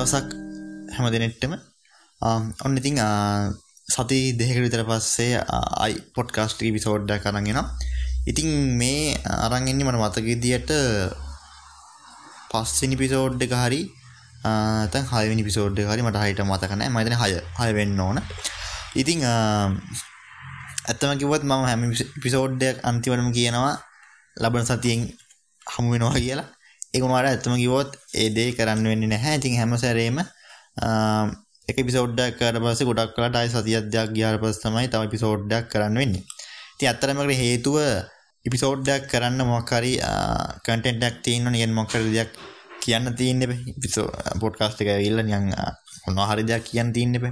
දවසක් හැම දෙනෙට්ටම ඔන්න ඉතිං සති දෙකට විතර පස්සේ අයි පොඩ්කාස්ටි පිසෝඩ්ඩ කරගෙන ඉතිං මේ අරංගන්නේ මට මතකදියට පස්සිනි පිසෝඩ් එක හරි තැන් හයනි පිසෝඩ් හරි මට හයිට මතකනෑ මතන හය හය වෙන්න ඕන. ඉතිං ඇත්තම කිවත් මම හැම පිසෝඩ්ඩයක් අන්තිවටම කියනවා ලබන සතියෙන් හමුවෙනවා කියලා. ඒකුණවාට ඇත්තම කිවොත් ඒ දේ කරන්න වෙන්න නැහැ. ඉතින් හැම සැරේම එක පිසෝඩ්ඩක් කර පස ගොඩක් කලට අයි සතියද්‍යයක් ගියාර පස් තමයි තම පිසෝඩ්ඩක් කරන්න වෙන්නේ. ති අත්තරමකට හේතුව ඉපිසෝඩ්ඩක් කරන්න මොක්කරි කටෙන්ටක් තියන්න නියෙන් මොක්කර දෙයක් කියන්න තියන්න පිසෝ පොඩ්කාස්ට එක ඉල්ල නියන් හොන්නහරි දෙයක් කියන්න තියන්න එප.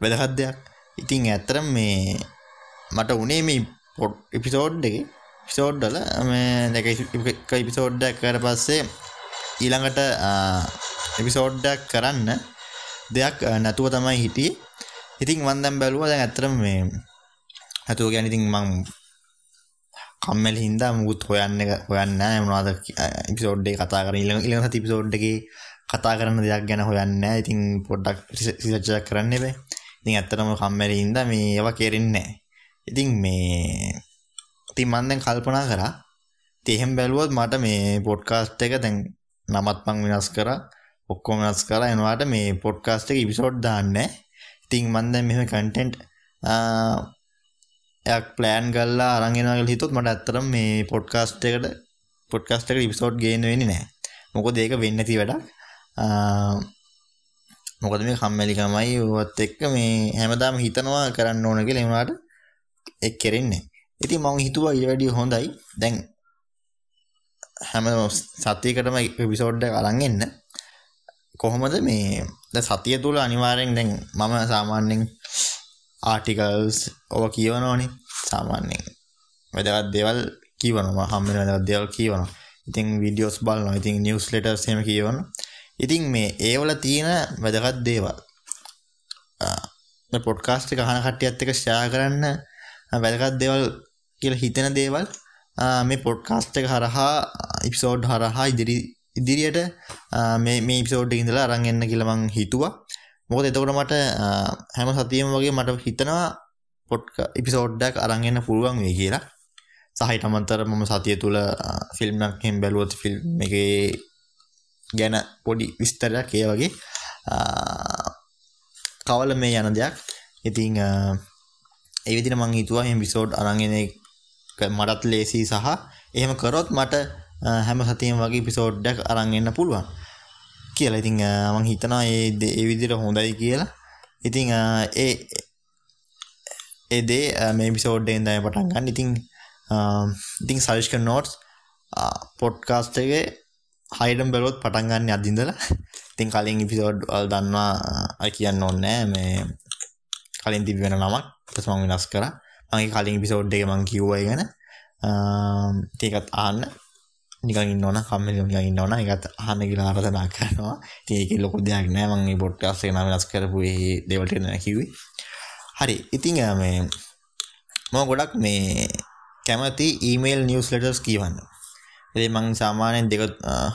වැදහත් දෙයක්. ඉතින් ඇත්තරම් මේ මට උනේ මේ පොඩ් එපිසෝඩ් එක පිසෝඩ්ඩල දැක ඉපිසෝඩ්ඩක් කර පස්සේ ඊළඟට එපිසෝඩ්ඩක් කරන්න දෙයක් නැතුව තමයි හිටිය. ඉතින් වන්දම් බැලුව දැන් ඇතරම මේ ඇතුව ගැන ඉතින් මං කම්මල් හින්දා මුකුත් හොයන්න හොයන්න මොනවාද ඉපිසෝඩ්ඩේ කතා කර ඉල්ල ඉලහ තිපිසෝඩ්ඩගේ කතා කරන්න දෙයක් ගැන හොයන්න ඉතින් පොඩ්ඩක් සිසච්චයක් කරන්න එබේ ඉතින් ඇත්තරම කම්මැලි හින්දා මේ ඒවා කෙරෙන්නේ ඉතින් මේ ඉතින් මම දැන් කල්පනා කරා. ඉතින් එහෙම බැලුවොත් මට මේ පොඩ්කාස්ට් එක දැන් නමත් මං වෙනස් කරා. ඔක්කොම වෙනස් කරලා එනවාට මේ පොඩ්කාස්ට් එක එපිසෝඩ් දාන්නේ ඉතින් මම දැන් මෙහෙම කන්ටෙන්ට් එකක් ප්ලෑන් කරලා අරන් එනවා කියලා හිතුවොත් මට ඇත්තටම මේ පොඩ්කාස්ට් එකට පොඩ්කාස්ට් එකට එපිසෝඩ් ගේන්න වෙන්නේ නැහැ. මොකද ඒක වෙන්නේ නැති වැඩක්. මොකද මේ කම්මැලිකමයි. ඔවත් එක්ක මේ හැමදාම හිතනවා කරන්න ඕන කියලා. ඒ වුණාට ඒක කෙරෙන්නේ ඉතින් මම හිතුවා ඊට වැඩිය හොඳයි. දැන් හැම සතියකටම එපිසෝඩ් එක අරන් එන්න. කොහොමද මේ දැන් සතිය තුල අනිවාර්යෙන් දැන් මම සාමාන්‍යයෙන් ආටිකල්ස් ඔව කියවනවනේ. සාමාන්‍යයෙන් වැදගත් දේවල් කියවනවා. හම් වෙන වැදගත් දේවල් කියවනවා. ඉතින් වීඩියෝස් බලනවා. ඉතින් නිවුස් ලෙටර්ස් එහෙම කියවනවා. ඉතින් මේ ඒවල තියෙන වැදගත් දේවල්. මේ පොඩ්කාස්ට් එක අහන කට්ටියත් එක්ක ෂෙයා කරන්න වැදගත් දේවල් කියලා හිතෙන දේවල් මේ පොඩ්කාස්ට් එක හරහා ඉපිසෝඩ් හරහා ඉදිරි ඉදිරියට මේ මේ ඉපිසෝඩ් ඉඳලා අරන් එන්න කියලා මං හිතුවා. මොකද එතකොට මට හැම සතියෙම වගේ මට හිතනවා පොඩ්ක ඉපිසෝඩ්ඩක් අරන් එන්න පුළුවන් වෙයි කියලා. සහහිට අමන්තර මම සතිය තුළ ෆිල්ම්මක් හෙම් බැලුවොත් ෆිල්ම් එක ගැන පොඩි විස්තරයක් ඒ වගේ කවල මේ යන දෙයක්. ඉතිං ඒවිදින මං හිතුවා එම විසෝඩ් අරගෙන මටත් ලේසි සහ එහෙම කරොත් මට හැම සතියම වගේ පිසෝඩ්ඩක් අරන්ගන්න පුළුවන්. කියලා ඉතිං මං හිතනා ඒ ඒ විදිර හොඳයි කියලා. ඉතිං ඒ ඒදේ මේ පිසෝඩ්ඩෙන් දය පටන් ගන්න. ඉතිං ඉතිං සවිෂ්ක නෝට්ස් පොඩ්කාස්ටගේ හයිඩම් බැලොත් පටන්ගන්න අදින්දල ඉතින් කලින් ඉපිසෝඩ් අල් දන්නවා අයි කියන්න ඕන්නෑ මේ කලින් තිබෙන නමක්. පසමං වෙනස් කර. මගේ කලින් පිසෝඩ් එක මං කිව්වයි ගැන. ඒකත් ආන්න නිකන් නොන කම්මල නිකන් නොන එකත් අහන්න කියලා ආරධනා කරනවා. ඒක ලොකු දෙයක් නෑ. මගේ පොට්කාස්සේ නම් වෙනස් කරපු දෙවලට නැකිවි හරි. ඉතිං මේ මම ගොඩක් මේ කැමති ඊමේල් නිවස් ලෙටර්ස් කියවන්න. ඒ මං සාමානයෙන් දෙක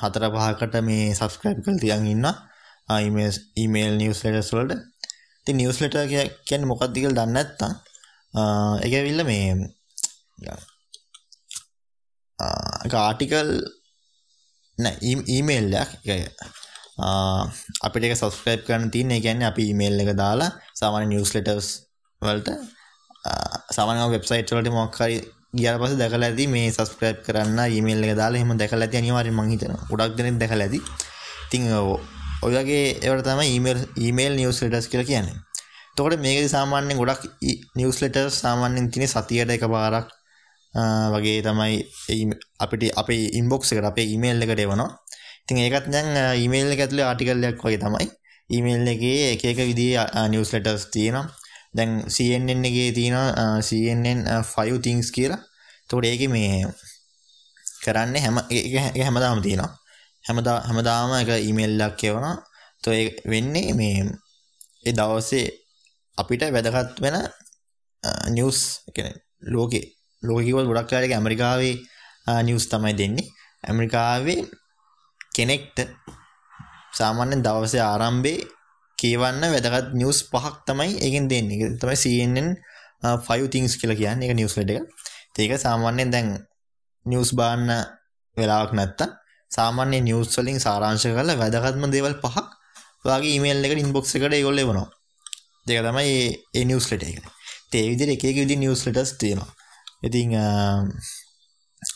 හතර පහකට මේ සබස්ක්‍රයිබ් කල් තියන් ඉන්න ඊමේල් නිවස් ලෙටස් වලට. ති නිවස් ලෙට කියන්න මොකක්දිකල් දන්න ඇත්තා එකවිල්ල මේ ආටිකල් ඊමේල්ලයක් අපිට සස්ක්‍රයිප් කරන තියන ගැන්න අපි ඉමේල් එක දාලා සාමාන නිවස් ලෙටර්ස් වලට සමන වෙබ්සයිට් වලට මොක්කරි ගිය පස දැකල ඇති මේ සස්ක්‍රයිප් කරන්න ඉමේල් එක දාලා එහම දැකල ඇති අනිවාරි මහිතන ගොඩක් දෙනෙ දැකල ඇති තිං ඔයගේ එවට තම ඊමේල් ඊමේල් නිවස් ලෙටස් කියල කියන්නේ තොකට මේක සාමාන්‍ය ගොඩක් නිවස් ලෙටර් සාමාන්‍යෙන් තින සතියට එක පාරක් වගේ තමයි අපිට අප ඉන්බොක්ස එකට අපේ ඉමේල් එකට එවනවා. තින් ඒකත් දැන් ඊමේල් ඇතුලේ ආටිකල්ලයක් වගේ තමයි. ඊමේල් එකේ එක එක විදි නිවස් ලෙටර්ස් තියෙනවා. දැන් CNN එකේ තියෙන CNN 5 things කියලා. තොට ඒක මේ කරන්න හැම හැමදාම තියෙනවා. හැමදා හැමදාම එක ඉමේල්ලක් කියවන තො වෙන්නේ මේ ඒ දවස්සේ අපිට වැදගත් වෙන නිවස් ලෝකේ ලෝකිවල් ගොඩක් කාලක ඇමරිකාවේ නිවස් තමයි දෙන්නේ ඇමරිකාවේ කෙනෙක්ට සාමාන්‍යයෙන් දවසේ ආරම්භයේ කියවන්න වැදගත් නිවස් පහක් තමයි ඒකෙන් දෙන්නේ. ඒක තමයි CNN 5 things කියලා කියන්නේ. ඒක නිවස් ලෙටර් එක. ඒක සාමාන්‍යයෙන් දැන් නිවස් බාන්න වෙලාවක් නැත්තම් සාමාන්‍ය නිවස් වලින් සාරාංශ කරලා වැදගත්ම දේවල් පහක් ඔයාගේ ඊමේල් එකට ඉන්බොක්ස් එකට ඒගොල්ලෝ එවනවා. ඒක තමයි ඒ නිවස් ලෙටර් එක. ඒ විදිහට එක එක විදිහේ නිවස් ලෙටර්ස් තියෙනවා. ඉතින්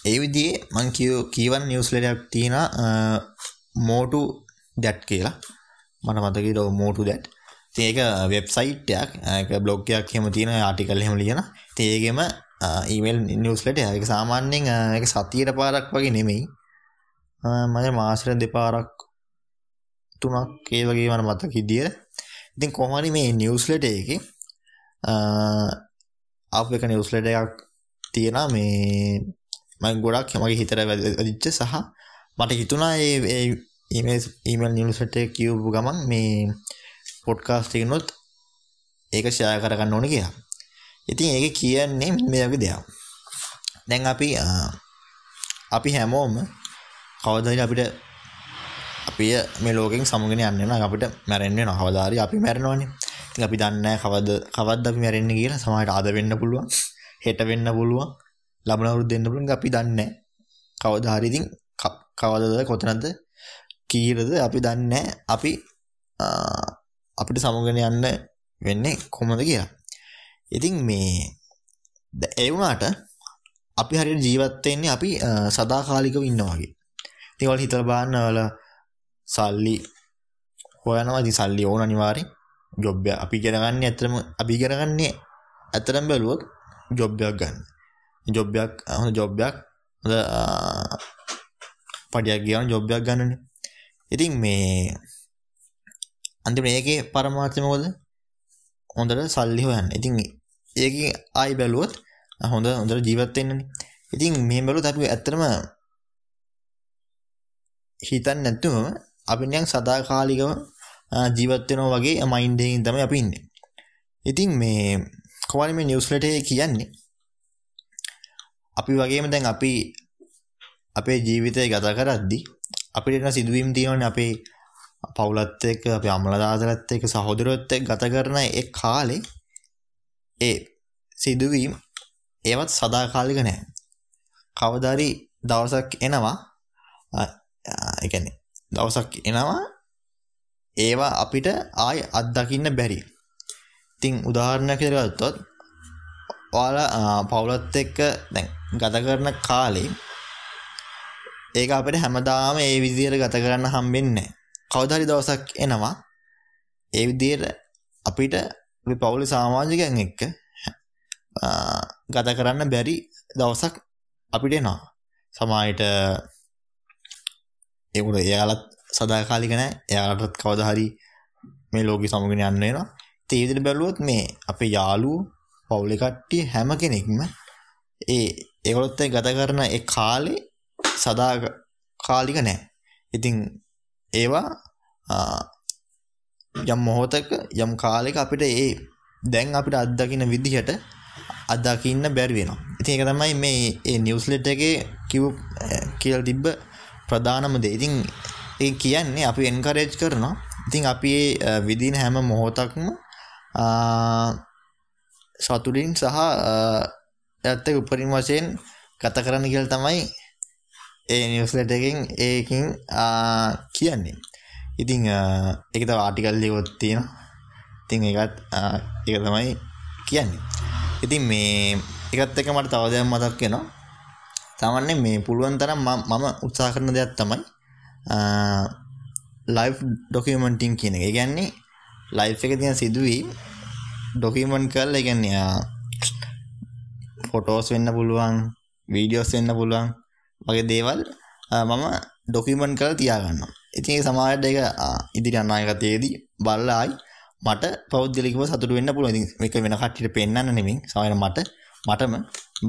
ඒ විදිහේ මං කියවන නිවස් ලෙටර් එකක් තියෙනවා මෝටු දැට් කියලා. මට මතකයි ලෝ මෝටු දැට්. ඉතින් ඒක වෙබ්සයිට් එකක් ඒක බ්ලොග් එකක් එහෙම තියෙන ආටිකල් එහෙම ලියන. ඉතින් ඒකෙම ඊමේල් නිවස් ලෙටර් ඒක සාමාන්‍යයෙන් ඒක සතියට පාරක් වගේ නෙමෙයි. මම මාසෙට දෙපාරක් තුනක් ඒ වගේ මට මතක හිටියේ. ඉතින් කොහොම හරි මේ නිවස් ලෙටර් එකේ අප එක නිවස් ලෙටර් එකක් තියෙනවා මේ මම ගොඩක් මගේ හිතට වැදිච්ච සහ මට හිතුණා ඒ ඊමේල් ඊමේල් නිවස් ලෙටර් එක කියවපු ගමන් මේ පොඩ්කාස්ට් එකනොත් ඒක ෂෙයා කරගන්න ඕනේ කියලා. ඉතින් ඒක කියන්නේ මේ වගේ දෙයක්. දැන් අපි අපි හැමෝම කවදාහරි අපිට අපි මේ ලෝකෙන් සමුගෙන යන්න වෙනවා අපිට මැරෙන්න වෙනවා කවදාහරි අපි මැරෙනවානේ. ඉතින් අපි දන්නේ නැහැ කවද කවද්ද අපි මැරෙන්නේ කියලා සමහරට අද වෙන්න පුළුවන්. හෙට වෙන්න පුළුවන්. ලබන අවුරුද්ද වෙන්න පුළුවන්. අපි දන්නේ නැහැ. කවදාහරි ඉතින් කවදද කොතනද කීයද අපි දන්නේ අපි අපිට සමුගෙන යන්න වෙන්නේ කොහොමද කියලා. ඉතින් මේ ඒ වුණාට අපි හරියට ජීවත් වෙන්නේ අපි සදාකාලිකව ඉන්නවා වගේ. ඉතින් ඔයාලා හිතලා බලන්න ඔයාලා සල්ලි හොයනවා ඉතින් සල්ලි ඕන අනිවාර්යෙන් ජොබ් එක අපි ඉගෙන ගන්න ඇත්තටම අපි ඉගෙන ගන්නේ ඇත්තටම බැලුවොත් ජොබ් එකක් ගන්න. ජොබ් එකක් හොඳ ජොබ් එකක් හොඳ පඩියක් ගියාම ජොබ් එකක් ගන්නනේ. ඉතින් මේ අන්තිමට ඒකේ පරමාර්ථය මොකද? හොඳට සල්ලි හොයන්න. ඉතින් ඒකේ ආයි බැලුවොත් හොඳ හොඳට ජීවත් වෙන්නනේ. ඉතින් මෙහෙම බැලුවොත් අපි ඇත්තටම හිතන්නේ නැතුවම අපි නිකන් සදාකාලිකව ජීවත් වෙනවා වගේ මයින්ඩ් එකකින් තමයි අපි ඉන්නේ. ඉතින් මේ කොහොමද මේ නිවුස් ලෙටර් එකේ කියන්නේ? අපි වගේම දැන් අපි අපේ ජීවිතය ගත කරද්දී අපිට එන සිදුවීම් තියෙනවානේ අපේ පවුලත් එක්ක අපේ අම්මලා තාත්තලාත් එක්ක සහෝදරයොත් එක්ක ගත කරන ඒ කාලේ ඒ සිදුවීම් ඒවත් සදාකාලික නැහැ. කවදාරි දවසක් එනවා ඒ කියන්නේ දවසක් එනවා ඒවා අපිට ආයි අත්දකින්න බැරි. ඉතින් උදාහරණයක් විදිහට ගත්තොත් ඔයාලා පවුලත් එක්ක දැන් ගත කරන කාලේ ඒක අපිට හැමදාම ඒ විදිහට ගත කරන්න හම්බෙන්නේ නැහැ. කවදා හරි දවසක් එනවා ඒ විදිහට අපිට අපි පවුලේ සමාජිකයන් එක්ක ගත කරන්න බැරි දවසක් අපිට එනවා. සමායට ඒකට එයාලත් සදාකාලික නැහැ. එයාලටත් කවදා හරි මේ ලෝකෙ සමගින යන්න වෙනවා. ඉතින් ඒ විදිහට බැලුවොත් මේ අපේ යාළුවෝ පවුලේ කට්ටිය හැම කෙනෙක්ම ඒ ඒගොල්ලොත් ගත කරන ඒ කාලේ සදාකාලික නැහැ. ඉතින් ඒවා යම් මොහොතක යම් කාලෙක අපිට ඒ දැන් අපිට අත්දකින්න විදිහට අත්දකින්න බැරි වෙනවා. ඉතින් ඒක තමයි මේ ඒ නිවුස් ලෙටර් එකේ කිව් කියලා තිබ්බ ප්‍රධානම දේ. ඉතින් ඒ කියන්නේ අපි එන්කරේජ් කරනවා. ඉතින් අපි ඒ විදින හැම මොහොතක්ම සතුටින් සහ ඇත්ත උපරිම වශයෙන් ගත කරන්න කියලා තමයි ඒ නිවුස් ලෙටර් එකෙන් ඒකින් කියන්නේ. ඉතින් ඒක තව ආටිකල් ලියුවොත් තියෙනවා. ඉතින් ඒකත් ඒක තමයි කියන්නේ. ඉතින් මේ ඒකත් එක්ක මට තව දෙයක් මතක් වෙනවා. සාමාන්‍යයෙන් මේ පුළුවන් තරම් මම උත්සාහ කරන දෙයක් තමයි ලයිව් ඩොකියුමන්ටින් කියන එක. ඒ කියන්නේ ලයිව් එකේ තියෙන සිදුවීම් ඩොකියුමන්ට් කරලා ඒ කියන්නේ ෆොටෝස් වෙන්න පුළුවන්, වීඩියෝස් වෙන්න පුළුවන් වගේ දේවල් මම ඩොකියුමන්ට් කරලා තියාගන්නවා. ඉතින් ඒ සමාජයට ඒක ඉදිරි අනාගතයේදී බලලා ආයි මට පෞද්ගලිකව සතුටු වෙන්න පුළුවන්. ඉතින් මේක වෙන කට්ටියට පෙන්වන්න නෙමෙයි. සමහර මට මටම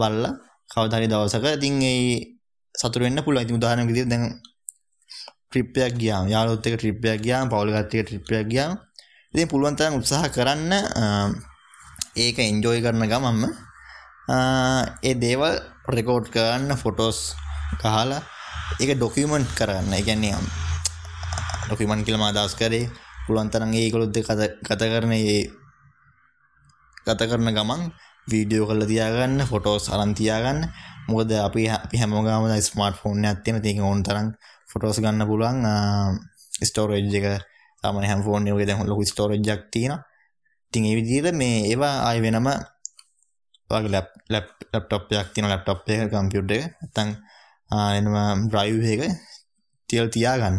බලලා කවදා හරි දවසක ඉතින් ඒ සතුටු වෙන්න පුළුවන්. ඉතින් උදාහරණයක් විදිහට දැන් ට්‍රිප් එකක් ගියාම යාළුවොත් එක්ක ට්‍රිප් එකක් ගියාම පවුල් කට්ටිය ට්‍රිප් එකක් ගියාම ඉතින් පුළුවන් තරම් උත්සාහ කරන්න ඒක එන්ජොයි කරන ගමන්ම ඒ දේවල් රෙකෝඩ් කරන්න ෆොටෝස් ගහලා ඒක ඩොකියුමන්ට් කරන්න. ඒ කියන්නේ ඩොකියුමන්ට් කියලා මම අදහස් කරේ පුළුවන් තරම් ඒගොල්ලොත් එක්ක ගත කරන ඒ ගත කරන ගමන් වීඩියෝ කරලා තියාගන්න ෆොටෝස් අරන් තියාගන්න. මොකද අපි අපි හැමෝම ස්මාර්ට් ෆෝන් එකක් තියෙන තියෙන ඕන තරම් ෆොටෝස් ගන්න පුළුවන්. ස්ටෝරේජ් එක සාමාන්‍ය හැම ෆෝන් එකේ දැන් ලොකු ස්ටෝරේජ් එකක් තියෙනවා. ඉතින් ඒ විදිහට මේ ඒවා ආය වෙනම වගේ ලැප් ලැප් ලැප්ටොප් එකක් තියෙන ලැප්ටොප් එක කම්පියුටර් එක. නැත්නම් එනම ඩ්‍රයිව් එක තියල් තියාගන්න.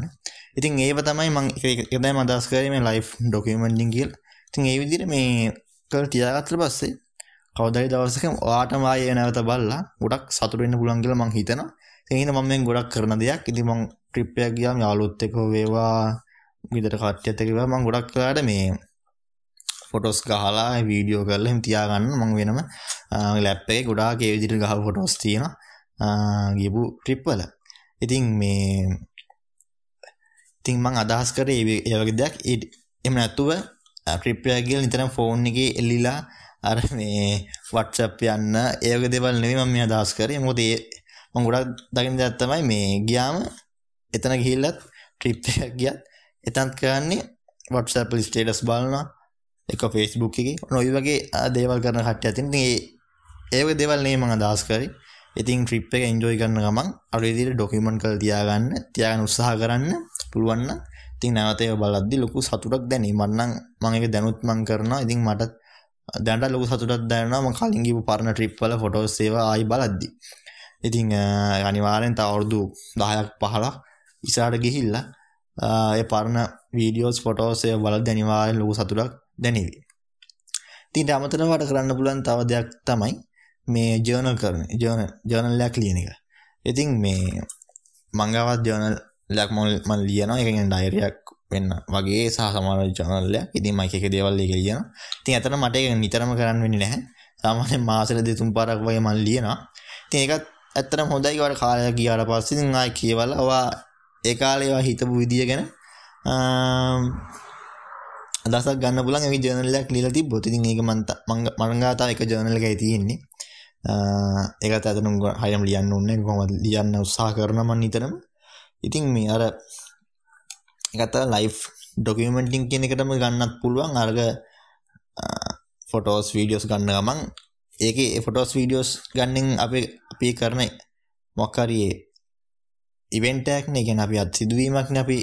ඉතින් ඒව තමයි මං එකදයි මදස් කරේ මේ ලයිෆ් ඩොකියමෙන්ටිං කියල්. ඉතින් ඒ විදිහට මේ කල් තියාගත්තට පස්සේ කවදයි දවසක වාටම ආයේ නැවත බල්ලා ගොඩක් සතුට වෙන්න පුළුවන් කියලා මං හිතනවා. එහෙනම් මම මේ ගොඩක් කරන දෙයක්. ඉතින් මං ට්‍රිප් එකක් ගියාම යාළුවොත් එක්ක වේවා ගෙදර කට්ටියත් එක්ක වේවා. මං ගොඩක් වෙලාට මේ ෆොටෝස් ගහලා වීඩියෝ කරලා එහෙම තියාගන්න මං වෙනම ලැප් එකේ ගොඩාක් ඒ විදිහට ගහපු ෆොටෝස් තියෙනවා. ගියපු ට්‍රිප් වල. ඉතින් මේ ඉතින් මං අදහස් කරේ ඒ වගේ දෙයක්. එහෙම නැතුව ට්‍රිප් එකක් ගිහලා නිතරම ෆෝන් එකේ එල්ලිලා අර මේ WhatsApp යන්න ඒ වගේ දේවල් නෙවෙයි මම මේ අදහස් කරේ. මොකද ඒ මම ගොඩක් දකින්න දෙයක් තමයි මේ ගියාම එතන ගිහිල්ලත් ට්‍රිප් එකක් ගියත් එතනත් කරන්නේ WhatsApp ස්ටේටස් බලනවා. එක ෆේස්බුක් එකේ. ඔය වගේ දේවල් කරන කට්ටිය අතින්. ඉතින් ඒ ඒ වගේ දේවල් නෙවෙයි මම අදහස් කරේ. ඉතින් ට්‍රිප් එක එන්ජොයි කරන ගමන් අර විදිහට ඩොකියුමන්ට් කරලා තියාගන්න තියාගන්න උත්සාහ කරන්න පුළුවන් නම්. ඉතින් නැවත ඒක බලද්දි ලොකු සතුටක් දැනේ. මම නම් මම ඒක දැනුත් මම කරනවා. ඉතින් මට දැනට ලොකු සතුටක් දැනෙනවා. මම කලින් ගිහපු පරණ ට්‍රිප් වල ෆොටෝස් ඒවා ආයි බලද්දි. ඉතින් අනිවාර්යෙන් තව අවුරුදු 10ක් 15ක් ඉස්සරහට ගිහිල්ලා ඒ පරණ වීඩියෝස් ෆොටෝස් ඒවා බලද්දි අනිවාර්යෙන් ලොකු සතුටක් දැනෙවි. ඉතින් අමතරව වට කරන්න පුළුවන් තව දෙයක් තමයි මේ ජර්නල් කරන ජර්නල් ජර්නල් එකක් ලියන එක. ඉතින් මේ මංගාවත් ජර්නල් ලක් මල් ලියනවා. එක ඩයිරයක් වෙන්න. වගේ සහ සමාර ජනල්ලයක් ඉතින් මයික එක දේවල් එක ලියන. තින් ඇතන මට එක නිතරම කරන්න වෙන්න නැහැ. සාමාන්‍ය මාසල දෙතුම් පරක් වගේ මල් ලියනවා. තින් එකත් ඇත්තන හොඳයිවට කාලය කියාට පස්සිතින් ආය කියවලවා ඒ කාලේවා හිතපු විදිිය ගැන අදසක් ගන්න පුලන් ඒ ජනලයක් ලිල ති බොතිතින් ඒක මන්ත මංගාතා එක ජනල එකයි තියෙන්නේ. ඒකත් ඇතනු හයම් ලියන්න ඔන්න කොමත් ලියන්න උත්සා කරනමන් නිතරම. ඉතින් මේ අර එකත ලයිෆ් ඩොකියමෙන්ටිං කියන එකටම ගන්නත් පුළුවන්. අර්ග ෆොටෝස් වීඩියෝස් ගන්න ගමන්. ඒක ෆොටෝස් වීඩියෝස් ගන්නෙන් අප අපි කරන මොක්කරයේ ඉවෙන්ටක්න එකෙන අපි අත් සිදුවීමක්න අපි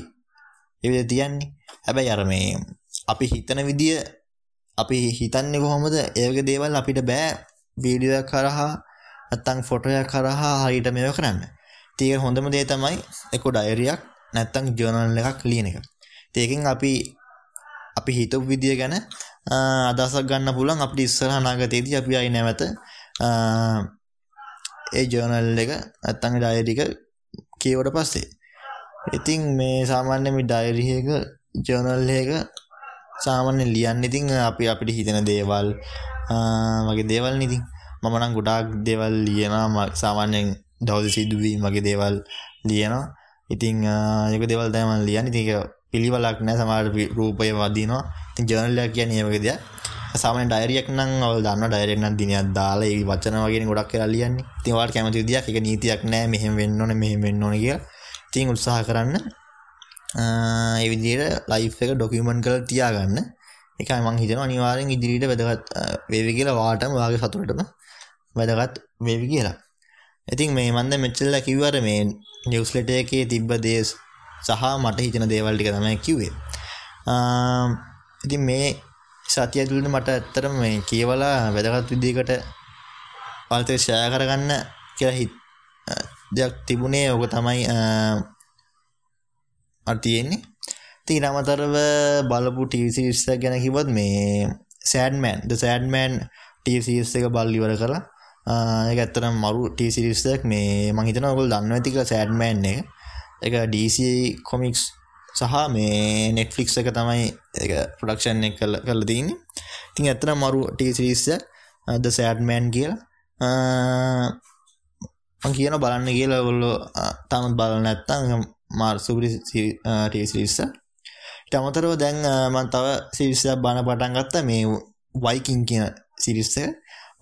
එවිද තියන්නේ. හැබැයි අර මේ අපි හිතන විදිය අපි හිතන්න කොහොමද? ඒක දේවල් අපිට බෑ. වීඩියෝ කරහා ඇත්තං ෆොටෝය කරහා හරිට මෙව කරන්න. තිය හොඳම දේ තමයි එක ඩයිරියක් නැත්තං ජර්නල් එකක් ලියන එක. ඒකින් අපි අපි හිත විදිය ගැන අදසක් ගන්න පුලන් අපි ඉස්සරහ නාගතයේදී අපි අයි නැවත ඒ ජර්නල් එක ඇත්තං ඩයිරික කියවට පස්සේ. ඉතින් මේ සාමාන්‍යම ඩයිරිහක ජර්නල් එක සාමාන්‍ය ලියන්න ඉතින් අපි අපිට හිතෙන දේවල් වගේ දේවල් ඉතින්. මම නම් ගොඩාක් දේවල් ලියනවා සාමාන්‍යයෙන් දවස සිදුවී මගේ දේවල් ලියනවා. ඉතිං යක දෙවල් දෑම ලියන්න. තික පිළිවලක් නෑ. සමාට රූපය වදිනවා. තින් ජනල්ලයක් කිය නියමක දෙයක් සාමන ඩයිරියක් නම් ඔල් දන්න ඩයිරෙක්න දිනයක් දාලා ඒ වචන වගේ ගොඩක් කියලා ලියන්නේ. තිවාට කැමති දියක් එක නීතියක් නෑ. මෙහෙම වෙන්න ඕන මෙහෙම වෙන්න ඕන කිය තින් උත්සාහ කරන්න එවිදියට ලයි් එක ඩොකියමන්් කළ තියාගන්න. එකයි මං හිතන අනිවාරෙන් ඉදිරිට වැදගත් වේවි කියලා වාටම වාගේ සතුරටම වැදගත් වේවි කියලා. ඉතින් මේ මන්ද මෙච්චල්ල කිව්වර මේ නිවස්ලට එකේ තිබ්බ දේස් සහ මට හිතන දේවල් ටික තමයි කිව්වේ. ඉතින් මේ සතිය තුළට මට ඇත්තරම මේ කියවලා වැදගත් විදිකට පල්තේ ෂය කරගන්න කියලා හිත් දෙයක් තිබුණේ ඕක තමයි අතියෙන්නේ තිීන අමතරව බලපු ටීසිස්ස ගැන කිවත් මේ සෑඩ්මෑන් ද සෑඩ්මෑන් ටීසිස් එක බල්ලිවර කරලා ඒක ඇත්තනම් මරු ටීසිරිස්සක් මේ මහිතන ඔකුල් දන්න ඇතික සෑඩ්මෑන් එක. එක DC කොමික්ස් සහ මේ නෙට්ෆලික්ස් එක තමයි එක ප්‍රඩක්ෂන් එක කල කල තින්නේ තින් ඇත්තන මරු ටීසිරිස්ස ද සෑඩ්මෑන් කියලා. කියන බලන්න කියලා ඔොල්ලො තමත් බලන්න ඇත්තං මාර් සුපරි ටීසිරිස්ස තමතරව දැන් මන් තව සිරිස්සයක් බණ පටන් ගත්ත. මේ වයිකින් කියන සිරිස්ස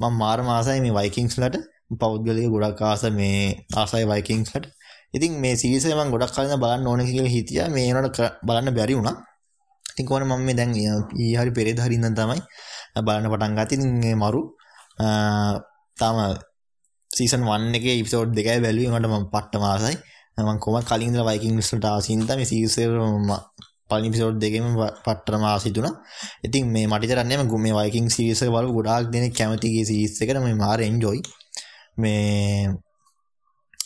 ම මාර මාසයි මේ වයිකිංස්ලට පෞද්ගලය ගොඩක් ආස මේ ආසයි වයිකිංස්ලට ඉතින් මේ සිරිසේ මම ගොඩක් කලින් බලන්න ඕන කියලා හිතියා. මේ වෙනකොට බලන්න බැරි වුණා. ඉතින් කොහොම මම මේ දැන් ඊ හරි පෙරේද හරි ඉඳන් තමයි බලන්න පටන් ගත්තේ. ඉතින් මරු තාම සීසන් 1 එකේ එපිසෝඩ් දෙකයි බැලුවේ. මට මම පට්ට මාසයි. මම කොහොමද කලින් ඉඳලා වයිකින්ග්ස් වලට ආසින් තමයි මේ සීසන් පළවෙනි එපිසෝඩ් දෙකේම පට්ටම ආසයි තුනා ඉතින් මේ මට විතරක් නෙමෙයි මේ වයිකින් සීරීස් එක බලපු ගොඩාක් දෙනෙක් කැමති ගිය සීරීස් එකට මම මාර එන්ජොයි මේ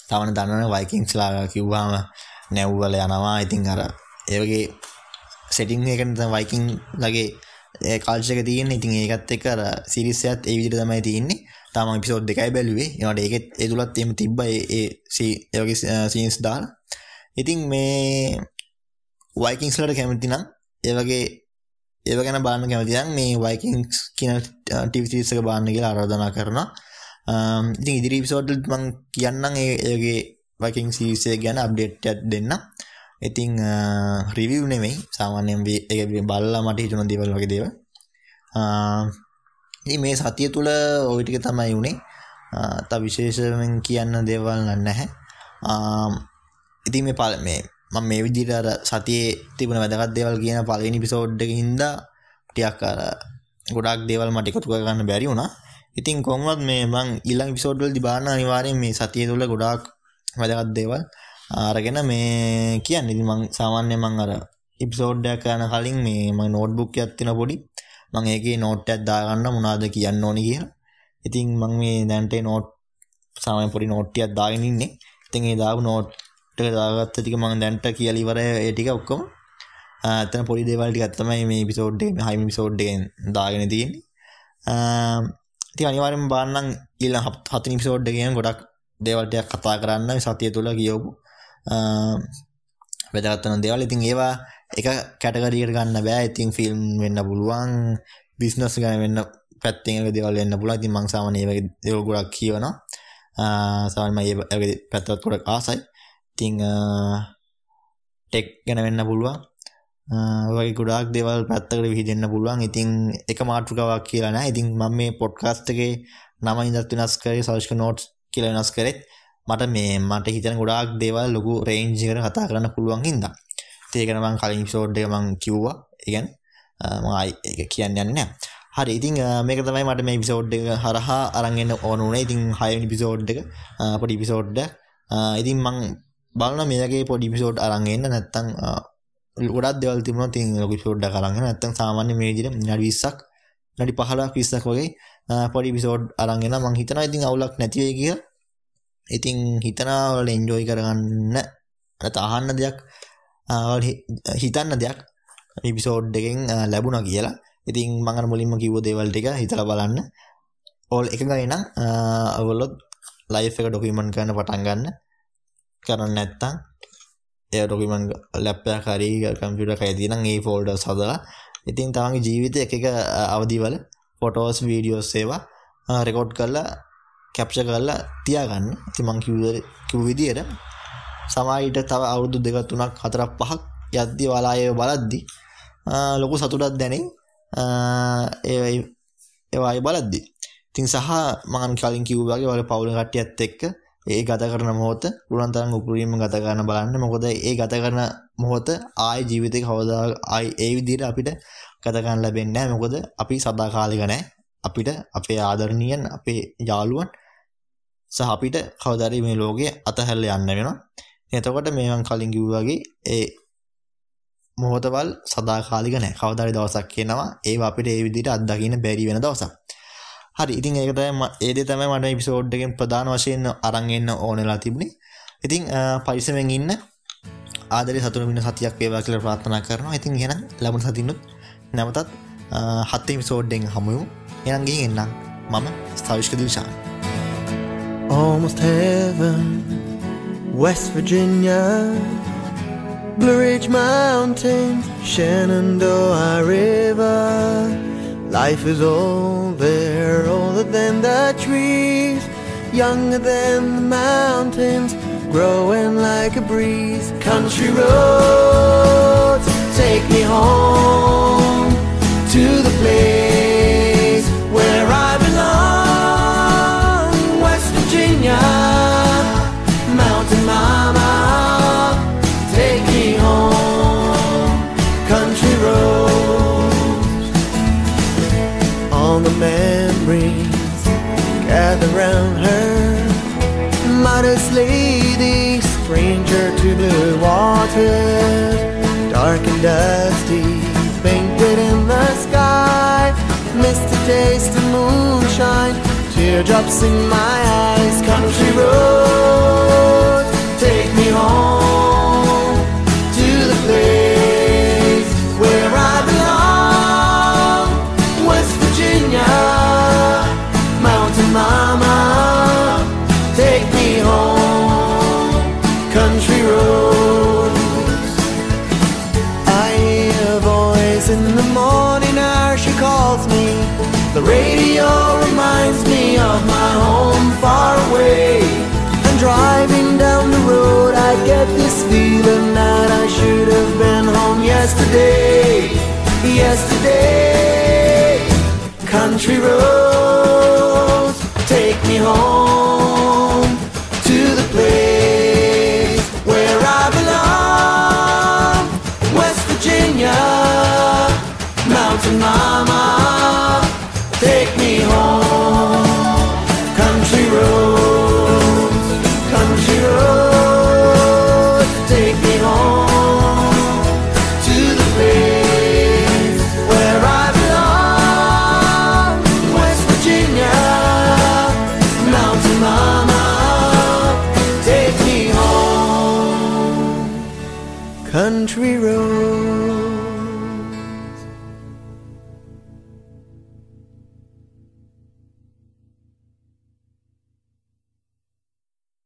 තමන දන්නන වයිකින්ස්ලා කිව්වාම නැව්වල යනවා. ඉතින් අර ඒවගේ සෙටිං එකට වයිකින් ලගේ ඒ කාල්ෂක තියන්න. ඉතින් ඒකත් එක අර සිරිස්සයත් ඒ විදිහට තමයි තියෙන්නේ. තාම එපිසෝඩ් දෙකයි බැලුවේ. ඒවට ඒකෙත් ඒ තුලත් එහෙම තිබ්බා. ඒ ඒ වගේ සීන්ස් දාලා. ඉතින් මේ වයිකින්ස්ලට කැමති නම් ඒ වගේ ඒව ගැන බලන්න කැමති නම් මේ වයිකින්ස් කියන ටීවී සීරීස් එක බලන්න කියලා ආරාධනා කරනවා. ඉතින් ඉදිරි එපිසෝඩ් මං කියන්නම් ඒගේ වයිකින් සීරීස් එක ගැන අප්ඩේට් එකක් දෙන්න. ඉතිං රිවිව් නෙමෙයි. සාමාන්‍යයෙන් ඒක බලලා මට හිතුණ දේවල් වගේ දේවල්. ඉතින් මේ සතිය තුල ওই ටික තමයි උනේ. තා විශේෂයෙන් කියන්න දේවල් නැහැ. ඉතින් මේ පළ මේ මම මේ විදිහට අර සතියේ තිබුණ වැදගත් දේවල් කියන පළවෙනි එපිසෝඩ් එකේ හින්දා ටිකක් අර ගොඩාක් දේවල් මට එකතු කරගන්න බැරි වුණා ඉතින් කොහොමවත් මේ මං ඊළඟ එපිසෝඩ් වලදී බලන්න අනිවාර්යෙන් මේ සතිය තුල ගොඩාක් වැදගත් දේවල් අරගෙන මේ කියන්නේ ඉතින් මං සාමාන්‍යයෙන් මං අර එපිසෝඩ් එකක් කරන කලින් මේ මම නෝට්බුක් එකක් තියෙන පොඩි මං ඒකේ නෝට් එකක් දාගන්න මොනවද කියන්න ඕනි කියලා. ඉතින් මං මේ දැන්ට නෝට් සාමාන්‍ය පොඩි නෝට් ටිකක් දාගෙන ඉන්නේ. ඉතින් ඒ දාපු නෝට් එක දාගත්ත ටික මං දැන්ට කියලා ඉවරයි ඒ ටික ඔක්කොම. එතන පොඩි දේවල් ටිකක් තමයි මේ එපිසෝඩ් එකේ හයිම එපිසෝඩ් එකෙන් දාගෙන තියෙන්නේ. ඉතින් අනිවාර්යෙන්ම බලන්න ඊළඟ හතෙනි එපිසෝඩ් එකේම ගොඩක් දේවල් ටිකක් කතා කරන්න සතිය තුල කියවපු වැදගත් වෙන දේවල්. ඉතින් ඒවා එක කැටගරියකට ගන්න බෑ. ඉතින් ෆිල්ම් වෙන්න පුළුවන්, බිස්නස් ගැන වෙන්න පැත්තෙන් එක දේවල් වෙන්න පුළුවන්. ඉතින් මම සාමාන්‍ය ඒ වගේ දේවල් ගොඩක් කියවනවා. සාමාන්‍යයෙන් මම ඒ වගේ පැත්තත් ගොඩක් ආසයි. ඉතින් ටෙක් ගැන වෙන්න පුළුවන්. වගේ ගොඩාක් දේවල් පැත්තකට විහිදෙන්න පුළුවන්. ඉතින් එක මාතෘකාවක් කියලා නෑ. ඉතින් මම මේ පොඩ්කාස්ට් එකේ නම ඉඳන් වෙනස් කරේ සර්ච් නෝට්ස් කියලා වෙනස් කරෙත් මට මේ මට හිතන ගොඩාක් දේවල් ලොකු රේන්ජ් එකට කතා කරන්න පුළුවන් හින්දා. ඒක ගැන මම කලින් එපිසෝඩ් එක මම කිව්වා. ඒ කියන්නේ මම ආයි ඒක කියන්න යන්නේ නෑ. හරි ඉතින් මේක තමයි මට මේ එපිසෝඩ් එක හරහා අරන් එන්න ඕන උනේ. ඉතින් 6 වෙනි එපිසෝඩ් එක පොඩි එපිසෝඩ් එක. ඉතින් මම බලන මේකේ පොඩි එපිසෝඩ් අරන් එන්න නැත්තම් ගොඩක් දේවල් තිබුණා ඉතින් ලොකු එපිසෝඩ් එකක් අරන් එන්න නැත්තම් සාමාන්‍ය මේ විදිහට විනාඩි 20ක් විනාඩි 15ක් 20ක් වගේ පොඩි එපිසෝඩ් අරන් එන්න මම හිතනවා ඉතින් අවුලක් නැති වෙයි කියලා. ඉතින් හිතනවා වල එන්ජොයි කරගන්න නැත්නම් අහන්න දෙයක් හිතන්න දෙයක් එපිසෝඩ් එකෙන් ලැබුණා කියලා. ඉතින් මම අර මුලින්ම කිව්ව දේවල් ටික හිතලා බලන්න. ඕල් එකඟයි නම් ඔයගොල්ලෝ ලයිෆ් එක ඩොකියුමන්ට් කරන්න පටන් ගන්න. කරන්නේ නැත්නම් ඒ ඩොකියුමන්ට් ලැප් එකක් හරි කම්පියුටර් එකක් හරි තියෙනම් ඒ ෆෝල්ඩර්ස් හදලා ඉතින් තමන්ගේ ජීවිතේ එක එක අවදිවල ෆොටෝස් වීඩියෝස් ඒවා රෙකෝඩ් කරලා කැප්චර් කරලා තියාගන්න. ඉතින් මං කිව්ව විදියට සමහරවිට තව අවුරුදු දෙක තුනක් හතරක් පහක් යද්දි ඔයාලා ඒව බලද්දි ලොකු සතුටක් දැනේ. ඒ ඒවායි බලද්දි. ඉතින් සහ මම කලින් කිව්වා වගේ ඔයාලා පවුල කට්ටියත් එක්ක ඒ ගත කරන මොහොත පුළුවන් තරම් උපරිම ගත කරන්න බලන්න. මොකද ඒ ගත කරන මොහොත ආයි ජීවිතේ කවදා ආයි ඒ විදිහට අපිට ගත කරන්න ලැබෙන්නේ නැහැ. මොකද අපි සදාකාලික නැහැ. අපිට අපේ ආදරණීයන් අපේ යාළුවන් සහ අපිට කවදා හරි මේ ලෝකේ අතහැරලා යන්න වෙනවා. එතකොට මේ මං කලින් කිව්වා වගේ ඒ මොහොතවල් සදාකාලික නැහැ. කවදා හරි දවසක් එනවා ඒව අපිට ඒ විදිහට අත්දකින්න බැරි වෙන දවසක්. හරි ඉතින් ඒක තමයි ඒ දේ තමයි මට එපිසෝඩ් එකෙන් ප්‍රධාන වශයෙන් අරන් එන්න ඕනෙලා තිබුණේ. ඉතින් පරිස්සමෙන් ඉන්න ආදරේ සතුට වෙන සතියක් වේවා කියලා ප්‍රාර්ථනා කරනවා. ඉතින් එහෙනම් ලැබුණ සතිනුත් නැවතත් හත් එපිසෝඩ් එකෙන් හමු වෙමු. එහෙනම් ගිහින් එන්නම්. මම ස්ථාවිෂ්ක Dilshan. Almost heaven, West Virginia, Blue Ridge Mountains, Shenandoah River. Life is old there, older than the trees, younger than the mountains, growing like a breeze. Country roads take me home to the place dark and dusty, painted in the sky. Misty taste of moonshine, teardrops in my eyes. Country roads, take me home. yesterday, yesterday. Country roads, take me home.